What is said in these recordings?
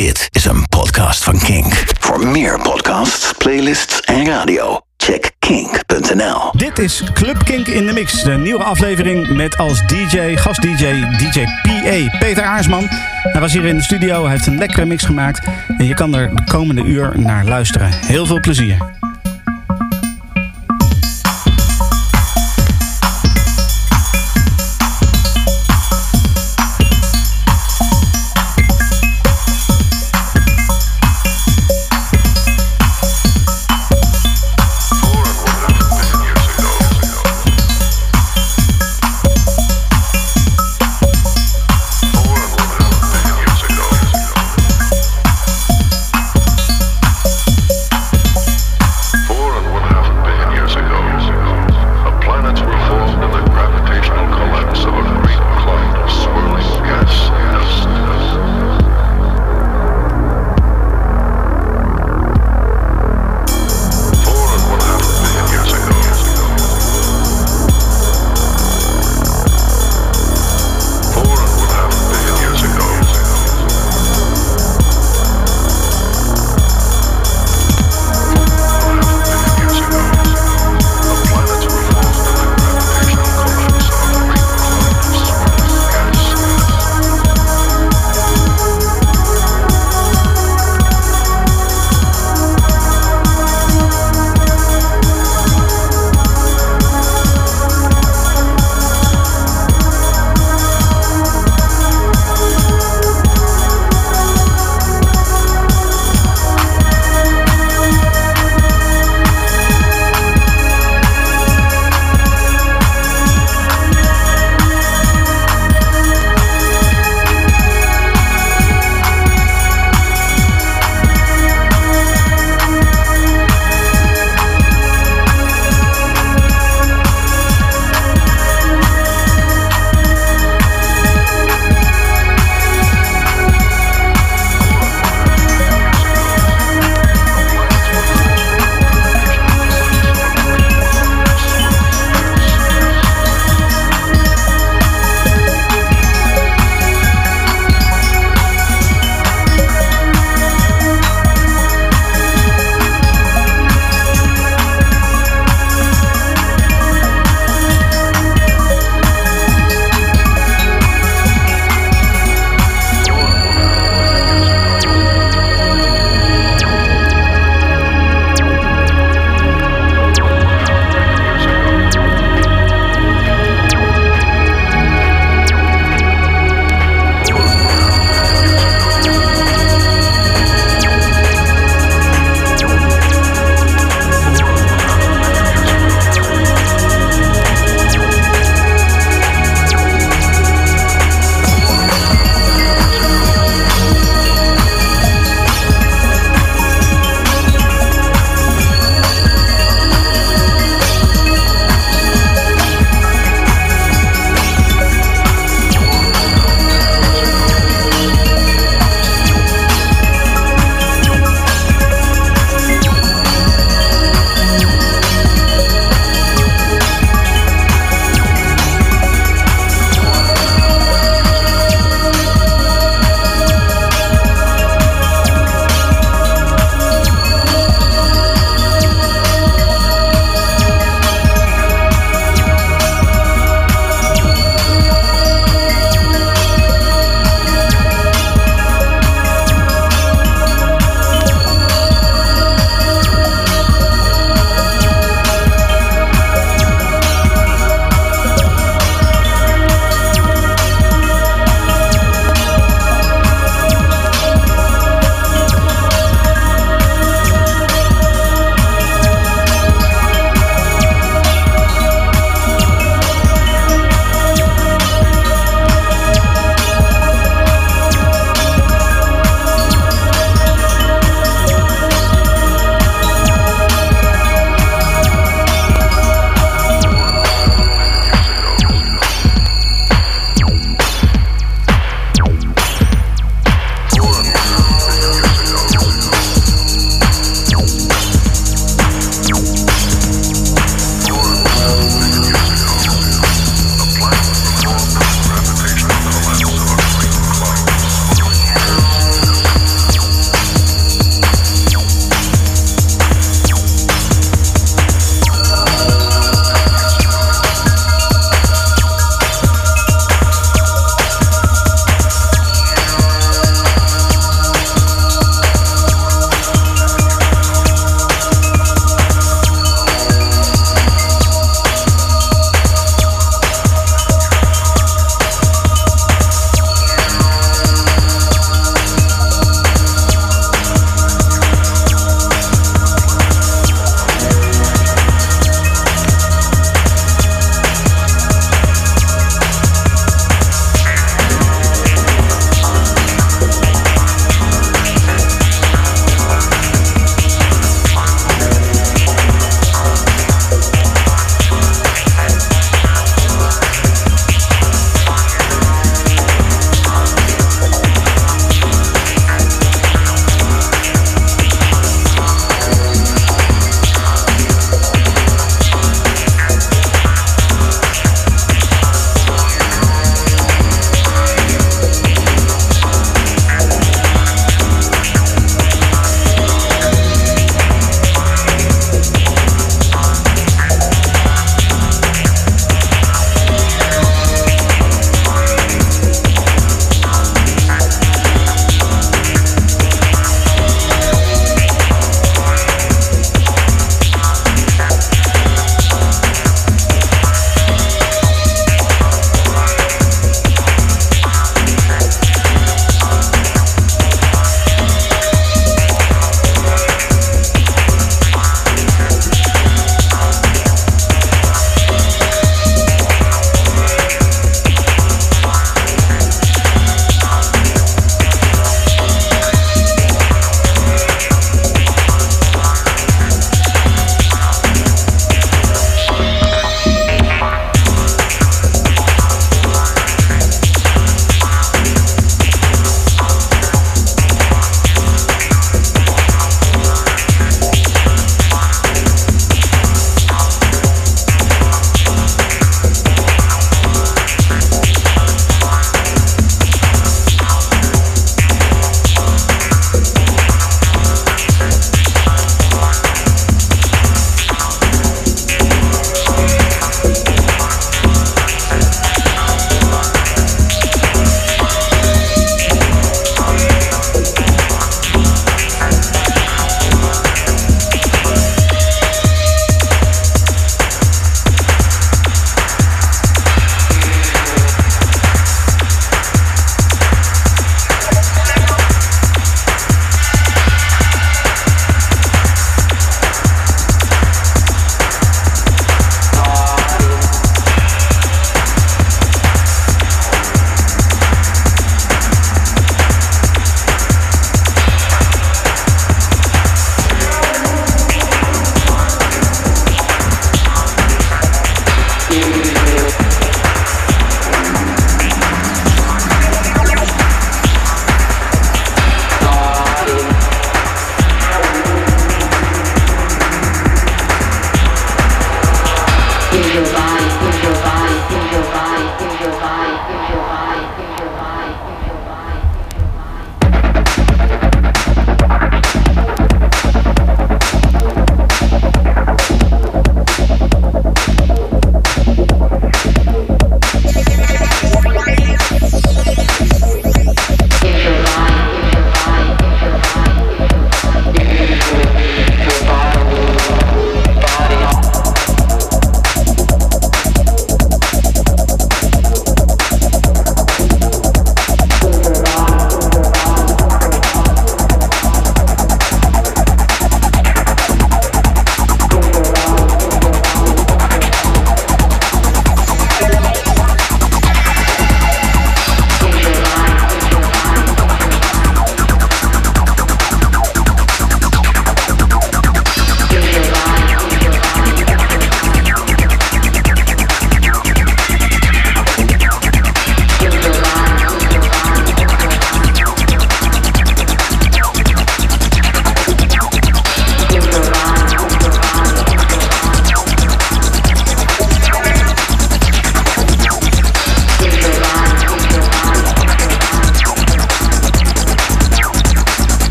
Dit is een podcast van Kink. Voor meer podcasts, playlists en radio, check kink.nl. Dit is Club Kink in de Mix. De nieuwe aflevering met als DJ, gast-DJ, DJ PA, Peter Aarsman. Hij was hier in de studio, hij heeft een lekkere mix gemaakt. En je kan er de komende uur naar luisteren. Heel veel plezier.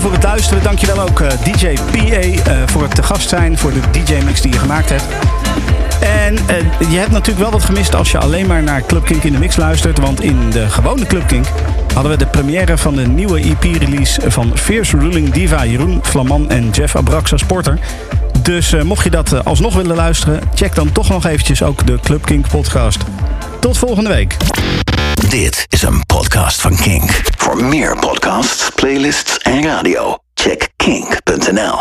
Voor het luisteren. Dankjewel ook uh, DJ PA uh, voor het te gast zijn, voor de DJ-mix die je gemaakt hebt. En uh, je hebt natuurlijk wel wat gemist als je alleen maar naar Club Kink in de mix luistert. Want in de gewone Club Kink hadden we de première van de nieuwe EP-release van Fierce Ruling Diva Jeroen Flaman en Jeff Abraxa Sporter. Dus mocht je dat alsnog willen luisteren, check dan toch nog eventjes ook de Club Kink podcast. Tot volgende week. Dit is een podcast van Kink. Meer podcasts, playlists en radio, check kink.nl.